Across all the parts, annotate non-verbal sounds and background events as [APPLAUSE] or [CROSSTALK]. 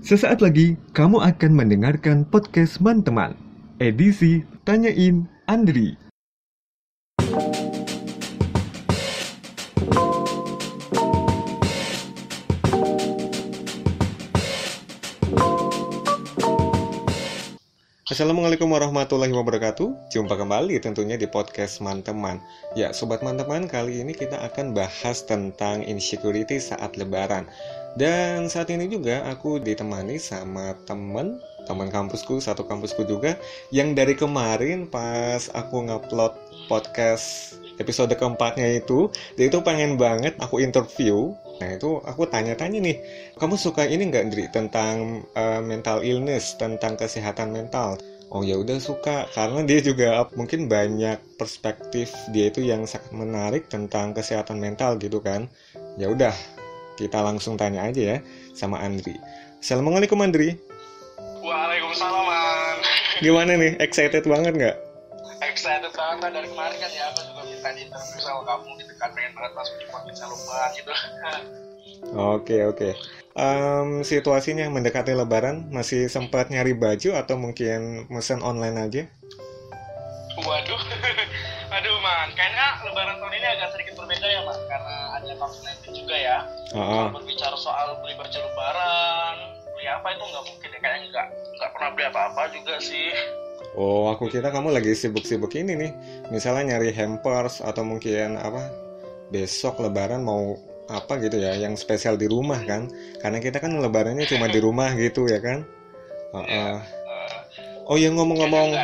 Sesaat lagi kamu akan mendengarkan podcast Man-teman, edisi Tanyain Andri. Assalamualaikum warahmatullahi wabarakatuh. Jumpa kembali tentunya di podcast Man-teman. Ya Sobat Man-teman kali ini kita akan bahas tentang insecurity saat lebaran Dan saat ini juga aku ditemani sama temen Teman kampusku, satu kampusku juga Yang dari kemarin pas aku ngupload podcast episode keempatnya itu Dia itu pengen banget aku interview Nah itu aku tanya-tanya nih, kamu suka ini nggak Dri tentang uh, mental illness, tentang kesehatan mental? Oh ya udah suka, karena dia juga mungkin banyak perspektif dia itu yang sangat menarik tentang kesehatan mental gitu kan. Ya udah, kita langsung tanya aja ya sama Andri. Assalamualaikum Andri. Waalaikumsalam man. Gimana nih, excited banget nggak? Excited banget dari kemarin kan ya, aku juga minta di interview sama kamu gitu kan, pengen banget masuk di podcast Saluman gitu. Oke oke. Um, situasinya mendekati Lebaran masih sempat nyari baju atau mungkin mesen online aja? Waduh, aduh [LAUGHS] kayaknya Lebaran tahun ini agak sedikit berbeda ya man, karena ada COVID-19 juga ya. Uh -uh. Kalau berbicara soal beli baju Lebaran, beli apa itu nggak mungkin ya, kayaknya nggak nggak pernah beli apa-apa juga sih. Oh, aku kira kamu lagi sibuk-sibuk ini nih. Misalnya nyari hampers atau mungkin apa? Besok lebaran mau apa gitu ya yang spesial di rumah kan karena kita kan lebarannya cuma di rumah gitu ya kan uh -uh. oh ya ngomong-ngomong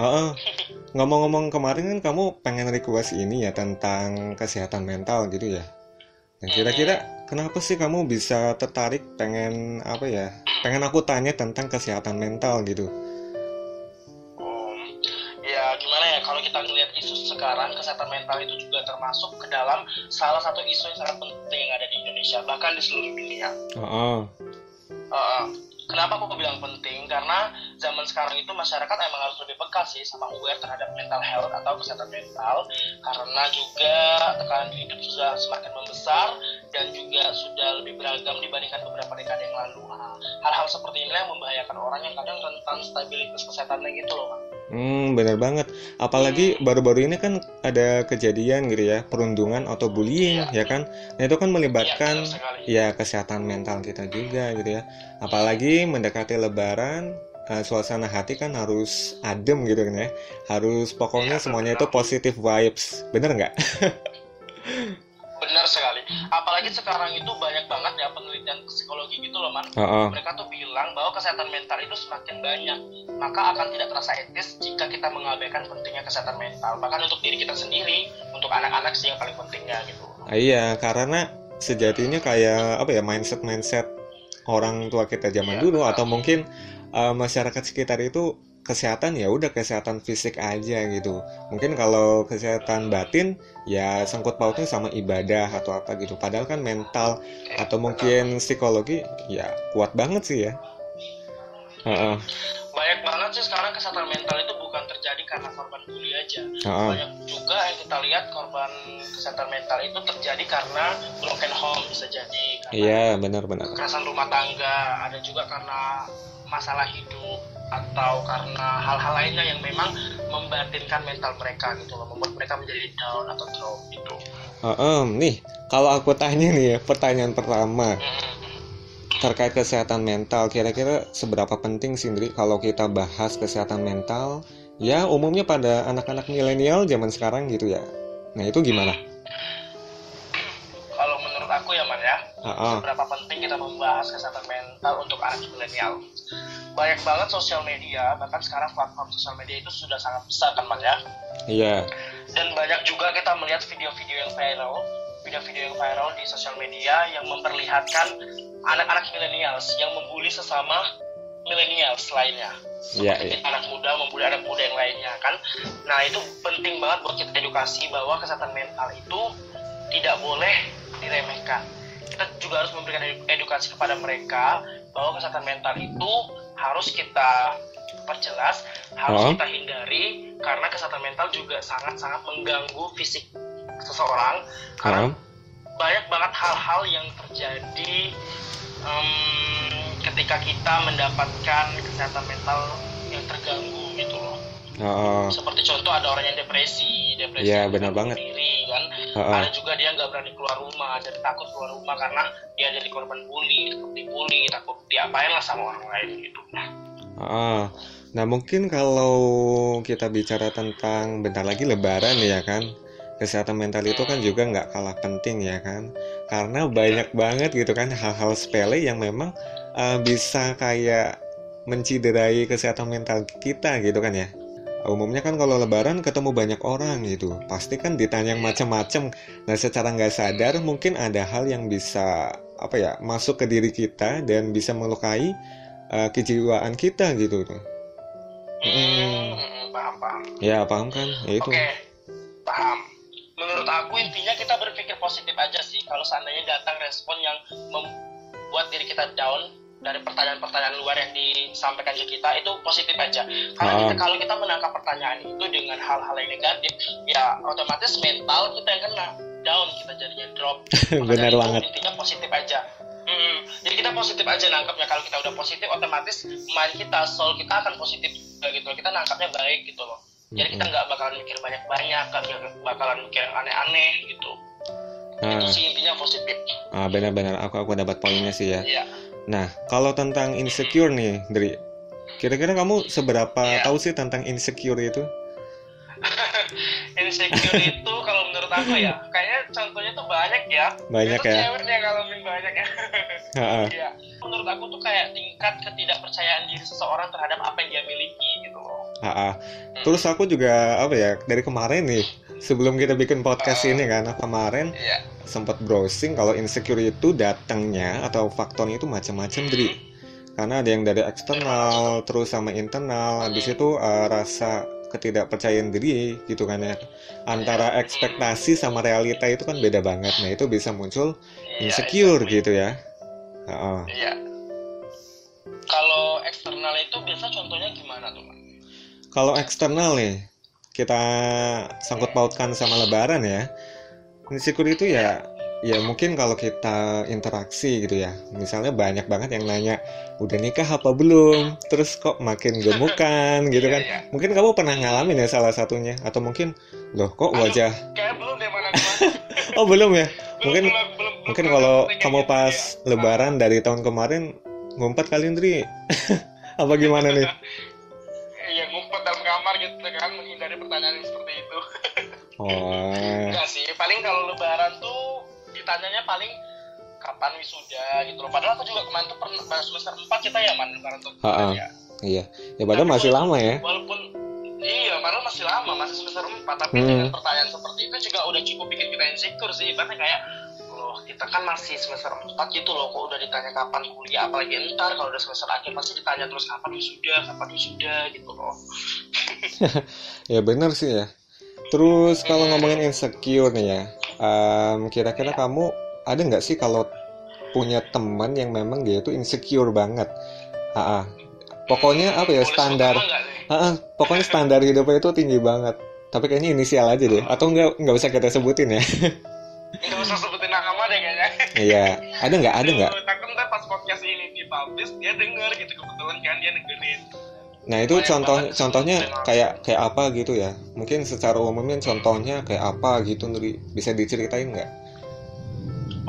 uh -uh. ngomong-ngomong kemarin kan kamu pengen request ini ya tentang kesehatan mental gitu ya dan kira-kira kenapa sih kamu bisa tertarik pengen apa ya pengen aku tanya tentang kesehatan mental gitu ya gimana ya kalau kita ngelihat isu sekarang kesehatan mental itu juga termasuk ke dalam salah satu isu yang sangat penting yang ada di Indonesia bahkan di seluruh dunia. Uh -uh. Uh, kenapa aku bilang penting? Karena zaman sekarang itu masyarakat emang harus lebih peka sih sama aware terhadap mental health atau kesehatan mental karena juga tekanan hidup sudah semakin membesar dan juga sudah lebih beragam dibandingkan beberapa dekade yang lalu. Hal-hal seperti ini yang membahayakan orang yang kadang rentan stabilitas kesehatannya gitu loh, Bang. Hmm, bener banget. Apalagi baru-baru ini kan ada kejadian gitu ya, perundungan atau bullying, ya, ya kan? Nah itu kan melibatkan ya, ya kesehatan mental kita juga gitu ya. Apalagi mendekati Lebaran, uh, suasana hati kan harus adem gitu kan ya. Harus pokoknya ya, semuanya itu positive vibes, bener nggak? benar sekali apalagi sekarang itu banyak banget ya penelitian psikologi gitu loh man uh -uh. mereka tuh bilang bahwa kesehatan mental itu semakin banyak maka akan tidak terasa etis jika kita mengabaikan pentingnya kesehatan mental bahkan untuk diri kita sendiri untuk anak-anak sih yang paling pentingnya gitu uh, iya karena sejatinya kayak apa ya mindset mindset orang tua kita zaman ya, dulu betul. atau mungkin uh, masyarakat sekitar itu kesehatan ya udah kesehatan fisik aja gitu. Mungkin kalau kesehatan batin ya sangkut pautnya sama ibadah atau apa gitu. Padahal kan mental atau mungkin psikologi ya kuat banget sih ya. Uh -uh. Banyak banget sih sekarang kesehatan mental itu bukan terjadi karena korban bully aja. Uh -uh. Banyak juga yang kita lihat korban kesehatan mental itu terjadi karena broken home bisa jadi. Iya benar-benar. Kekerasan rumah tangga ada juga karena masalah hidup atau karena hal-hal lainnya yang memang membatinkan mental mereka gitu loh membuat mereka menjadi down atau drop gitu. Uh, um, nih kalau aku tanya nih ya pertanyaan pertama hmm. terkait kesehatan mental kira-kira seberapa penting sih Indri kalau kita bahas kesehatan mental ya umumnya pada anak-anak milenial zaman sekarang gitu ya. Nah itu gimana? Kalau menurut aku ya man ya. Uh -uh. seberapa penting kita membahas kesehatan mental untuk anak milenial. Banyak banget sosial media bahkan sekarang platform sosial media itu sudah sangat besar kan mas ya? Iya. Dan banyak juga kita melihat video-video yang viral video-video yang viral di sosial media yang memperlihatkan anak-anak milenials yang membuli sesama milenials lainnya. Iya, seperti yeah, yeah. anak muda membuli anak muda yang lainnya kan? Nah itu penting banget buat kita edukasi bahwa kesehatan mental itu tidak boleh diremehkan kita juga harus memberikan edukasi kepada mereka bahwa kesehatan mental itu harus kita perjelas, harus oh. kita hindari karena kesehatan mental juga sangat-sangat mengganggu fisik seseorang karena oh. banyak banget hal-hal yang terjadi um, ketika kita mendapatkan kesehatan mental yang terganggu gitu loh Oh, seperti contoh ada orang yang depresi depresi Iya, yang benar bunuh banget. diri oh. ada juga dia nggak berani keluar rumah jadi takut keluar rumah karena dia jadi korban bully takut dibully takut diapain lah sama orang lain gitu. Ah, nah mungkin kalau kita bicara tentang bentar lagi Lebaran ya kan, kesehatan mental itu kan juga nggak kalah penting ya kan, karena banyak banget gitu kan hal-hal sepele yang memang uh, bisa kayak menciderai kesehatan mental kita gitu kan ya. Umumnya kan kalau Lebaran ketemu banyak orang gitu, pasti kan ditanya yang macam-macam. Nah secara nggak sadar mungkin ada hal yang bisa apa ya masuk ke diri kita dan bisa melukai uh, kejiwaan kita gitu tuh. hmm, hmm, paham paham Ya paham kan? Ya itu. Oke, paham. Menurut aku intinya kita berpikir positif aja sih. Kalau seandainya datang respon yang membuat diri kita down dari pertanyaan-pertanyaan luar yang disampaikan ke kita itu positif aja. Karena kita, kalau kita menangkap pertanyaan itu dengan hal-hal yang negatif, ya otomatis mental kita yang kena down, kita jadinya drop. [LAUGHS] Benar banget. Intinya positif aja. Hmm, jadi kita positif aja nangkapnya. Kalau kita udah positif, otomatis mind kita, soul kita akan positif gitu. Kita nangkapnya baik gitu loh. Jadi kita nggak bakalan mikir banyak-banyak, nggak bakalan mikir aneh-aneh gitu. Itu Ah, sih intinya positif. ah, benar-benar aku aku dapat poinnya sih ya. Iya. Nah, kalau tentang insecure nih, Dri, kira-kira kamu seberapa Iya. tahu sih tentang insecure itu? [LAUGHS] Insecure itu kalau menurut aku ya, kayaknya contohnya tuh banyak ya. Banyak itu ya. cewek nih yang ngalamin banyak ya. [LAUGHS] Iya. Menurut aku tuh kayak tingkat ketidakpercayaan diri seseorang terhadap apa yang dia miliki gitu loh. Ah, ah. Terus aku juga apa ya dari kemarin nih sebelum kita bikin podcast ini kan aku kemarin Iya. sempat browsing kalau insecure itu datangnya atau faktornya itu macam-macam Dri. Karena ada yang dari eksternal terus sama internal, habis itu eh, rasa ketidakpercayaan diri gitu kan ya. Antara ekspektasi sama realita itu kan beda banget. Nah, itu bisa muncul Iya, insecure iya. gitu ya. Ah, ah. Iya. Kalau eksternal itu biasa contohnya gimana tuh? Kalau eksternal nih, kita sangkut pautkan sama lebaran ya. Insecure itu ya ya mungkin kalau kita interaksi gitu ya. Misalnya banyak banget yang nanya, "Udah nikah apa belum?" Terus kok makin gemukan gitu kan. Iya, iya. Mungkin kamu pernah ngalamin ya salah satunya atau mungkin loh kok Aduh. wajah Kayak belum deh mana mana. Oh, belum ya. Mungkin belum, belum, belum mungkin kalau kamu pas ya. lebaran dari tahun kemarin ngumpet kali Indri. [LAUGHS] apa gimana nih? [LAUGHS] Iya, Oh. Enggak sih, paling kalau lebaran tuh ditanyanya paling kapan wisuda gitu loh. Padahal aku juga kemarin tuh pernah pas semester 4 kita ya man lebaran tuh. Ha-ha. Ya. Iya. Ya padahal Tapi masih walaupun- lama ya. Walaupun iya, padahal masih lama, masih semester 4, tapi Hmm. dengan pertanyaan seperti itu juga udah cukup bikin kita insecure sih. Bahkan kayak loh, kita kan masih semester 4 gitu loh, kok udah ditanya kapan kuliah, apalagi ntar kalau udah semester akhir pasti ditanya terus kapan wisuda, kapan wisuda gitu loh. [LAUGHS] Ya benar sih ya. Terus kalau ngomongin insecure nih ya, em, kira-kira kamu ada nggak sih kalau punya teman yang memang dia itu insecure banget? Ah, pokoknya apa ya standar, ah, pokoknya standar hidupnya itu tinggi banget. Tapi kayaknya inisial aja deh, atau nggak nggak usah kita sebutin ya? [LAUGHS] Nggak usah sebutin nama deh kayaknya. Iya, ada nggak? Ada nggak? Takut ntar pas podcast ini dipublish dia denger gitu kebetulan kan dia dengerin. Nah itu Banyak contoh banget contohnya kayak kayak apa gitu ya? Mungkin secara umumnya contohnya kayak apa gitu, Nuri? Bisa diceritain nggak?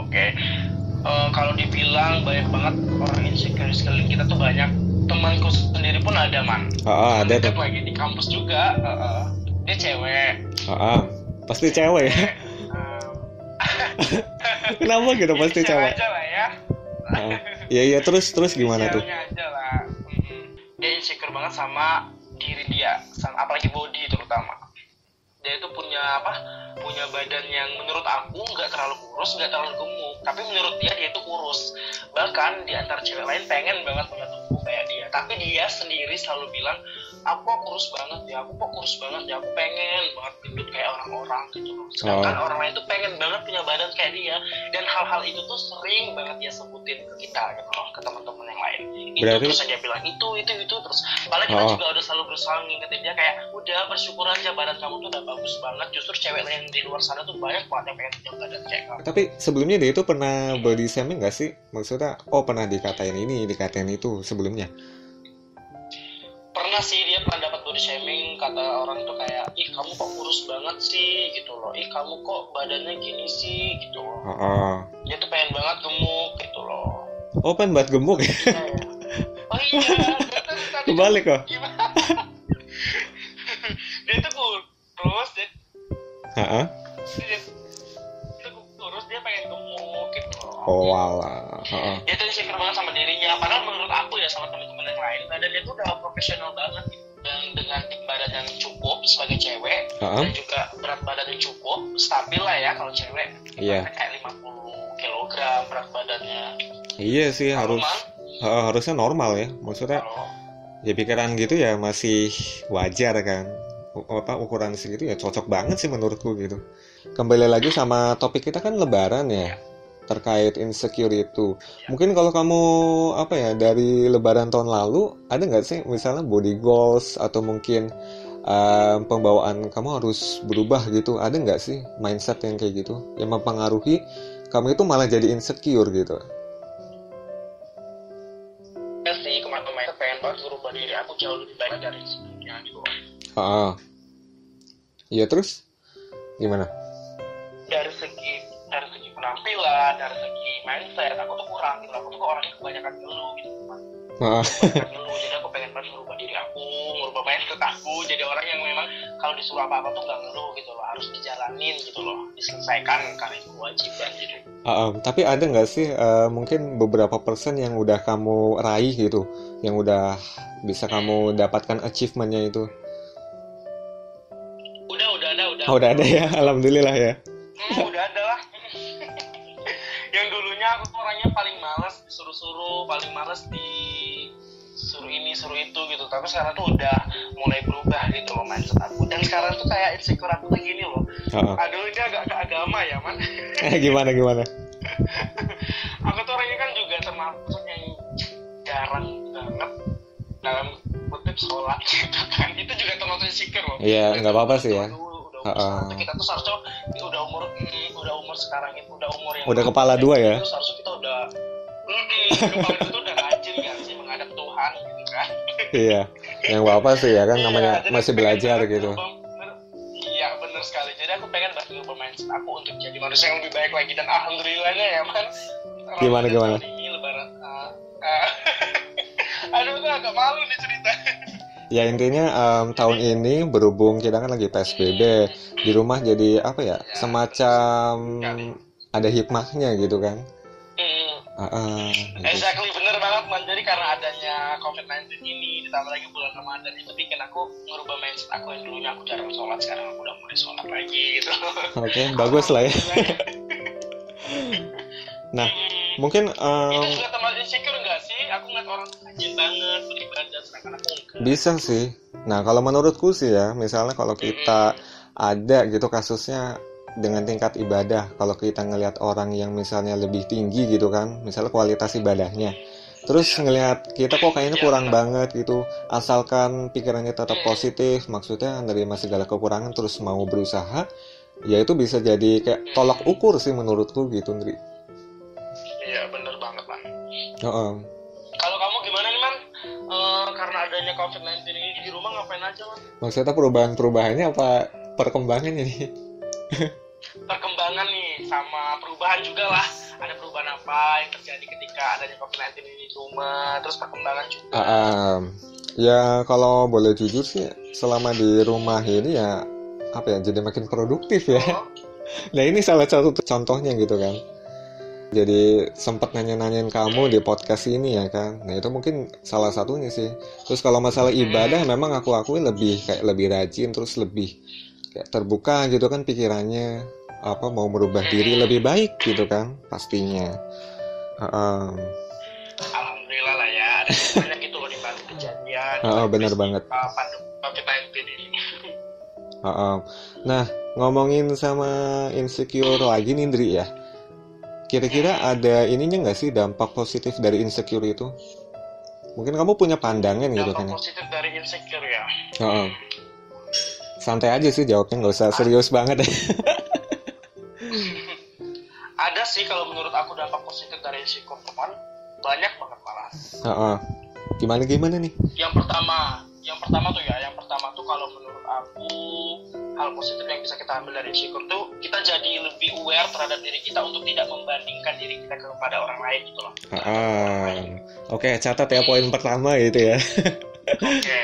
Oke, Eh, kalau dibilang banyak banget orang insecure sekeliling kita tuh banyak. Temanku sendiri pun ada man. Ah, ada tuh. Lagi di kampus juga. eh, eh. dia cewek. Ah, pasti cewek ya. [LAUGHS] Kenapa gitu pasti share cewek? aja lah ya. Iya iya terus terus gimana tuh? Aja lah. Mm-mm. Dia insecure banget sama diri dia, sama, apalagi body terutama. Dia itu punya apa? Punya badan yang menurut aku nggak terlalu kurus, nggak terlalu gemuk, tapi menurut dia dia itu kurus. Bahkan di antara cewek lain pengen banget punya tubuh kayak dia, tapi dia sendiri selalu bilang aku kok kurus banget ya aku kok kurus banget ya aku pengen banget gendut kayak orang-orang gitu loh sedangkan Oh. orang lain tuh pengen banget punya badan kayak dia dan hal-hal itu tuh sering banget dia sebutin ke kita gitu loh ke teman-teman yang lain itu Berarti- terus aja bilang itu itu itu terus padahal kita Oh. juga udah selalu berusaha ngingetin dia kayak udah bersyukur aja badan kamu tuh udah bagus banget justru cewek lain di luar sana tuh banyak banget yang pengen punya badan kayak kamu Tapi sebelumnya dia itu pernah body shaming gak sih? Maksudnya, oh pernah dikatain ini, dikatain itu sebelumnya. Pernah sih dia pernah dapat body shaming kata orang tuh kayak ih kamu kok kurus banget sih gitu loh ih kamu kok badannya gini sih gitu loh Oh, oh. dia tuh pengen banget gemuk gitu loh Oh, pengen buat gemuk ya? Oh iya dia tuh tadi [LAUGHS] Kebalik kok. gimana [LAUGHS] dia tuh kurus dia, Heeh. dia, dia tuh kurus dia pengen gemuk gitu loh Oh, walah. Heeh. dia tuh insecure banget sama dirinya padahal menurut aku ya sama teman-teman badannya tuh udah profesional banget gitu. dan dengan tinggi badan yang cukup sebagai cewek Heeh. dan juga berat badan yang cukup stabil lah ya kalau cewek Iya. kayak 50 kg berat badannya Iya sih harus Normal. Heeh, harusnya normal ya. Maksudnya kalau ya pikiran gitu ya masih wajar kan. Apa ukuran segitu ya cocok banget sih menurutku gitu. Kembali lagi sama topik kita kan lebaran ya. Terkait insecure itu. Mungkin kalau kamu apa ya dari lebaran tahun lalu ada nggak sih misalnya body goals atau mungkin em, pembawaan kamu harus berubah gitu. Ada nggak sih mindset yang kayak gitu yang mempengaruhi kamu itu malah jadi insecure gitu. ya sih kemarin-kemarin pengen banget merubah diri aku jauh lebih baik dari sebelumnya gitu Ah, iya terus gimana? Ah, kebanyakan ngeluh jadi aku pengen banget merubah diri aku merubah mindset aku jadi orang yang memang kalau disuruh apa apa tuh nggak ngeluh gitu loh harus dijalanin gitu loh diselesaikan karena itu kewajiban gitu ah, ah. tapi ada nggak sih eh, mungkin beberapa persen yang udah kamu raih gitu, yang udah bisa kamu dapatkan achievementnya itu? udah udah ada udah Oh, udah ada ya, [LAUGHS] alhamdulillah ya. Hmm, udah ada lah [LAUGHS] yang dulunya aku tuh orangnya paling males disuruh-suruh paling males di suruh ini suruh itu gitu tapi sekarang tuh udah mulai berubah gitu loh mindset aku dan sekarang tuh kayak insecure aku tuh gini loh ah. aduh ini agak ke agama ya man Eh, gimana gimana? [LAUGHS] aku tuh orangnya kan juga termasuk yang jarang banget dalam kutip sholat gitu kan itu juga termasuk insecure loh Iya, nggak apa-apa sih ya. Sekarang tuh kita tuh seharusnya ini udah umur mm, udah umur sekarang itu udah umur yang Udah kepala dua ya? itu seharusnya kita udah mm, kepala itu udah Iya, yang apa sih ya kan Iya, namanya jadi masih aku pengen belajar gitu. iya bener sekali jadi aku pengen ngubah mindset aku untuk jadi manusia yang lebih baik lagi dan alhamdulillahnya ya man Gimana, gimana? ini lebaran ah, ah. [LAUGHS] aduh aku agak malu nih cerita Ya intinya em, tahun ini berhubung kita kan lagi PSBB di rumah jadi apa ya semacam ada hikmahnya gitu kan. Hmm, gitu. exactly bener banget man jadi karena adanya COVID-19 ini ditambah lagi bulan Ramadan itu bikin aku merubah mindset aku yang dulunya aku jarang sholat sekarang aku udah mulai sholat lagi gitu Oke, bagus lah ya. [LAUGHS] Nah, Hmm. mungkin itu em, juga termasuk insecure nggak sih aku ngeliat orang rajin banget beribadah sedangkan aku enggak bisa sih. Nah, kalau menurutku sih ya, misalnya kalau kita ada gitu kasusnya dengan tingkat ibadah, kalau kita ngelihat orang yang misalnya lebih tinggi gitu kan, misalnya kualitas ibadahnya. Terus ngelihat kita kok kayaknya kurang banget gitu, asalkan pikirannya tetap positif, maksudnya nerima segala kekurangan terus mau berusaha, ya itu bisa jadi kayak tolak ukur sih menurutku gitu, Ndri. iya bener banget man Heeh. kalau kamu gimana nih man Eh, karena adanya COVID-19 ini di rumah ngapain aja man Maksudnya perubahan-perubahannya apa perkembangannya nih? Perkembangan nih sama perubahan juga lah ada perubahan apa yang terjadi ketika adanya COVID-19 ini di rumah terus perkembangan juga Ah, ah. ya kalau boleh jujur sih selama di rumah ini ya apa ya jadi makin produktif ya. Oh, [LAUGHS] Nah ini salah satu contohnya gitu kan. Jadi sempat nanya-nanyain kamu di podcast ini ya kan. Nah itu mungkin salah satunya sih. Terus kalau masalah ibadah memang aku akui lebih kayak lebih rajin terus lebih kayak terbuka gitu kan pikirannya apa mau merubah diri lebih baik gitu kan pastinya. Ah, ah. alhamdulillah lah ya ada banyak gitu loh di balik kejadian Oh, benar banget. Uh, pandemi COVID-19 ini. Uh, uh. Nah, ngomongin sama insecure lagi nih Indri ya. Kira-kira ada ininya nggak sih dampak positif dari insecure itu? Mungkin kamu punya pandangan gitu kan Dampak ya? positif dari insecure ya. Uh, uh. Santai aja sih jawabnya, nggak usah serius banget ya. [LAUGHS] Ada sih kalau menurut aku dampak positif dari insecure teman banyak banget malah. Uh, uh. Gimana gimana nih? Yang pertama, yang pertama tuh ya, yang pertama tuh kalau menurut aku hal positif yang bisa kita ambil dari insecure tuh kita jadi lebih aware terhadap diri kita untuk tidak membandingkan diri kita kepada orang lain gitu loh. Uh, uh. Oke, catat ya poin pertama gitu ya. Oke,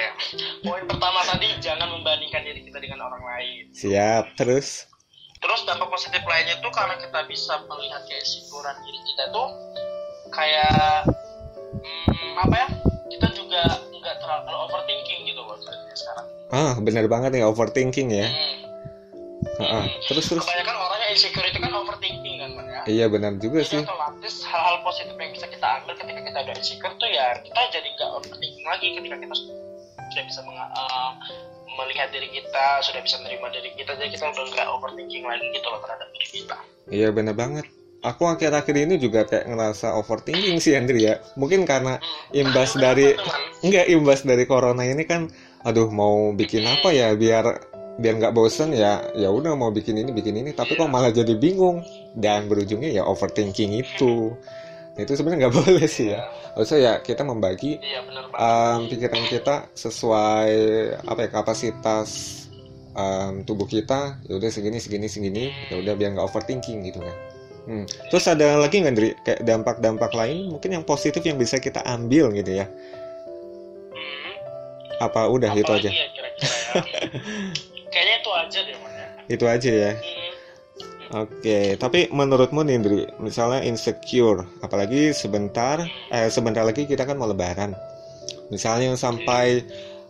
poin pertama tadi jangan membandingkan kita dengan orang lain. Siap, terus? Terus dampak positif lainnya tuh karena kita bisa melihat keinsecurean diri kita tuh kayak hmm, apa ya? Kita juga nggak terlalu overthinking gitu loh sekarang. Ah, benar banget nih overthinking ya. Hmm. Uh, uh. Terus terus? Kebanyakan orangnya insecure itu kan overthinking kan, Man, ya. Iya benar juga Jadi sih. otomatis hal-hal positif yang bisa kita ambil ketika kita udah insecure tuh ya kita jadi nggak overthinking lagi ketika kita sudah bisa eh, melihat diri kita, sudah bisa menerima diri kita, jadi kita udah nggak overthinking lagi gitu loh terhadap diri kita. Iya benar banget. Aku akhir-akhir ini juga kayak ngerasa overthinking sih Andri ya. Mungkin karena imbas Kenapa, dari enggak imbas dari corona ini kan aduh mau bikin apa ya biar biar nggak bosen ya ya udah mau bikin ini bikin ini tapi kok malah jadi bingung dan berujungnya ya overthinking itu itu sebenarnya nggak [LAUGHS] boleh sih ya harusnya ya kita membagi Iya um, pikiran kita sesuai apa ya kapasitas um, tubuh kita ya udah segini segini segini ya udah biar nggak overthinking gitu kan Hmm. terus ada lagi nggak Dri kayak dampak-dampak lain mungkin yang positif yang bisa kita ambil gitu ya Hmm. apa udah itu Apalagi aja ya kira-kira ya. [LAUGHS] Kayaknya itu aja deh man ya. itu aja ya Hmm. Oke tapi menurutmu nih Dri misalnya insecure apalagi sebentar eh sebentar lagi kita kan mau lebaran misalnya sampai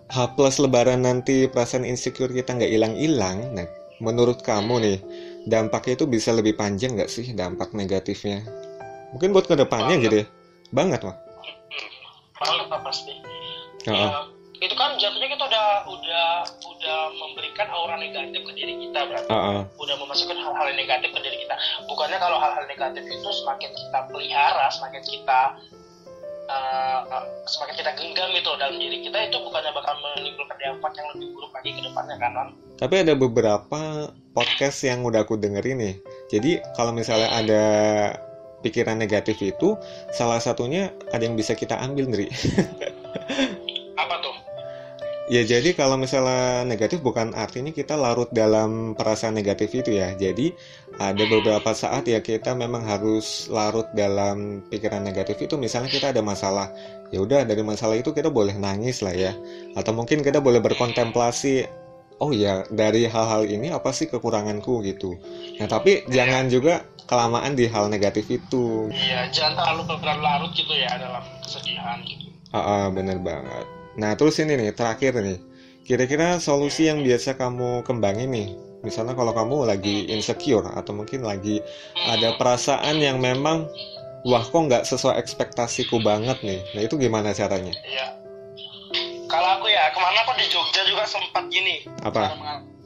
H plus lebaran nanti perasaan insecure kita nggak hilang-hilang nah menurut kamu nih dampaknya itu bisa lebih panjang nggak sih dampak negatifnya mungkin buat ke depannya Banget. gitu ya banget mah Banget lah pasti. Heeh. Ya, itu kan jatuhnya kita udah udah udah memberikan aura negatif ke diri kita berarti. Heeh. udah memasukkan hal-hal yang negatif ke diri kita. Bukannya kalau hal-hal negatif itu semakin kita pelihara, semakin kita uh, uh, semakin kita genggam itu dalam diri kita itu bukannya bakal menimbulkan dampak yang lebih buruk lagi ke depannya kan non? Tapi ada beberapa podcast yang udah aku dengerin nih. Jadi kalau misalnya ada pikiran negatif itu, salah satunya ada yang bisa kita ambil, Ndri. [LAUGHS] Ya jadi kalau misalnya negatif bukan artinya kita larut dalam perasaan negatif itu ya. Jadi ada beberapa saat ya kita memang harus larut dalam pikiran negatif itu. Misalnya kita ada masalah, ya udah dari masalah itu kita boleh nangis lah ya. Atau mungkin kita boleh berkontemplasi. Oh ya dari hal-hal ini apa sih kekuranganku gitu. Nah tapi jangan juga kelamaan di hal negatif itu. Iya, jangan terlalu berlarut gitu ya dalam kesedihan gitu. Ah, ah, bener banget. Nah, terus ini nih, terakhir nih. Kira-kira solusi yang biasa kamu kembangin nih, misalnya kalau kamu lagi insecure atau mungkin lagi ada perasaan yang memang, wah kok nggak sesuai ekspektasiku banget nih. Nah, itu gimana caranya? Iya. Kalau aku ya, ke mana aku di Jogja juga sempat gini. Apa?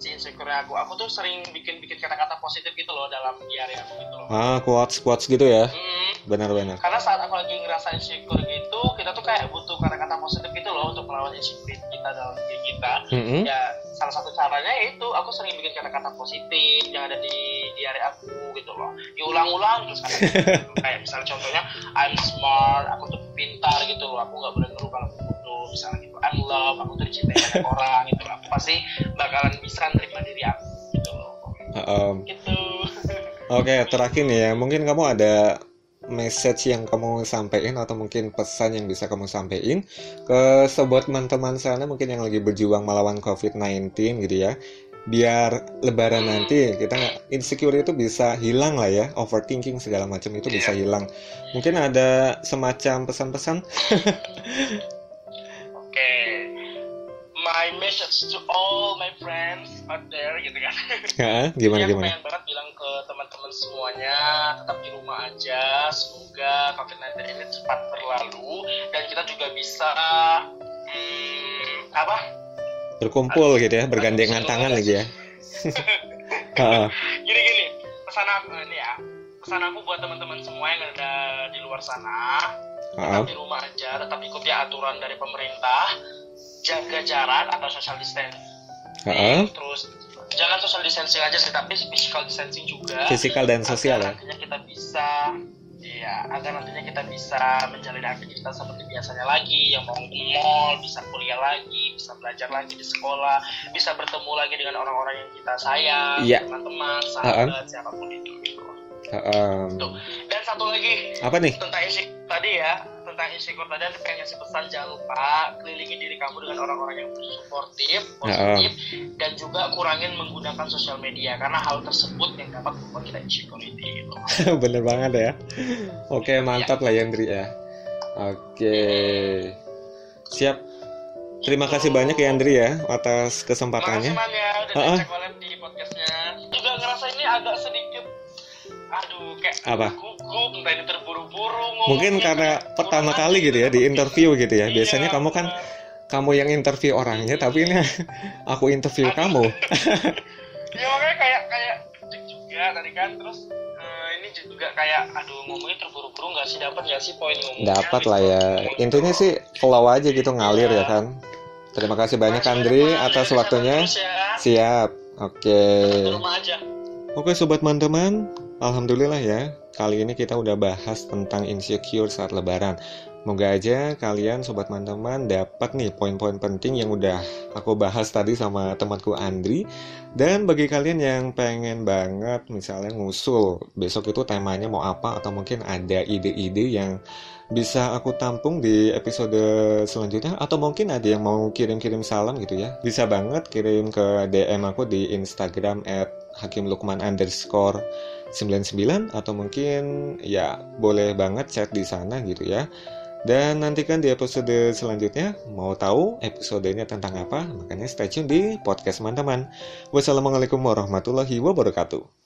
Mengatasi insecure aku. Aku tuh sering bikin-bikin kata-kata positif gitu loh dalam diary aku gitu loh. Ah, quotes-quotes gitu ya? Hmm, Benar-benar. karena saat aku lagi ngerasa insecure gitu kita tuh kayak butuh kata-kata positif gitu loh untuk melawan insecure kita dalam diri kita Mm-mm. ya salah satu caranya itu aku sering bikin kata-kata positif yang ada di diary aku gitu loh diulang-ulang terus kan [LAUGHS] kayak misalnya contohnya I'm smart aku tuh pintar gitu loh aku nggak boleh ngeluh kalau aku bodoh misalnya gitu I'm love aku tuh dicintai banyak [LAUGHS] orang gitu aku pasti bakalan bisa nerima diri aku gitu loh um, gitu [LAUGHS] Oke, terakhir nih ya, mungkin kamu ada message yang kamu sampaikan atau mungkin pesan yang bisa kamu sampaikan ke sobat teman-teman sana mungkin yang lagi berjuang melawan COVID-19 gitu ya. Biar lebaran nanti kita insecure itu bisa hilang lah ya, overthinking segala macam itu bisa hilang. Mungkin ada semacam pesan-pesan? [LAUGHS] Oke, my message to all my friends out there gitu kan. Hah? gimana Jadi gimana? pengen banget bilang ke teman-teman semuanya tetap di rumah aja. Semoga COVID-19 ini cepat berlalu dan kita juga bisa hmm, apa berkumpul gitu ya bergandengan tangan lagi ya [LAUGHS] Heeh. gini gini pesan aku ini ya pesan aku buat teman-teman semua yang ada di luar sana Heeh. tetap di rumah aja tetap ikuti aturan dari pemerintah jaga jarak atau social distancing Heeh. terus jangan social distancing aja sih tapi physical distancing juga Fisikal dan sosial ya. agar nantinya kita bisa iya agar nantinya kita bisa menjalani aktivitas seperti biasanya lagi yang mau ke mall bisa kuliah lagi bisa belajar lagi di sekolah bisa bertemu lagi dengan orang-orang yang kita sayang Iya. teman-teman sahabat siapa pun itu Tuh. dan satu lagi Apa nih? tentang isi tadi ya tentang insecure tadi aku pengen ngasih pesan jangan lupa kelilingi diri kamu dengan orang-orang yang suportif positif dan juga kurangin menggunakan sosial media karena hal tersebut yang dapat membuat kita insecurity gitu. [LAUGHS] Bener banget ya. Oke, mantap lah Yandri ya. Oke. Siap. Terima kasih banyak ya Andri ya atas kesempatannya. man ya udah diajak oleh di podcastnya. Juga ngerasa ini agak sedikit aduh kayak Apa? gugup entah ini terburu-buru Mungkin karena pertama kurang kali gitu ya di interview gitu ya. Iya, Biasanya kamu kan kamu yang interview orangnya tapi ini [LAUGHS] aku interview kamu. [LAUGHS] ya makanya kayak kayak juga tadi kan terus eh, ini juga kayak aduh ngomongnya terburu-buru nggak sih dapat nggak sih poin ngomongnya Dapat lah ya. Intinya sih flow aja gitu ngalir ya kan. Terima kasih banyak Andri atas waktunya. Ya, Siap. Oke. aja. Oke sobat teman-teman, alhamdulillah ya. Kali ini kita udah bahas tentang insecure saat lebaran. Moga aja kalian sobat teman-teman dapat nih poin-poin penting yang udah aku bahas tadi sama temanku Andri. Dan bagi kalian yang pengen banget misalnya ngusul besok itu temanya mau apa atau mungkin ada ide-ide yang bisa aku tampung di episode selanjutnya atau mungkin ada yang mau kirim-kirim salam gitu ya bisa banget kirim ke DM aku di Instagram at hakimlukman underscore 99 atau mungkin ya boleh banget chat di sana gitu ya. Dan nantikan di episode selanjutnya mau tahu episodenya tentang apa makanya stay tune di podcast teman-teman wassalamualaikum warahmatullahi wabarakatuh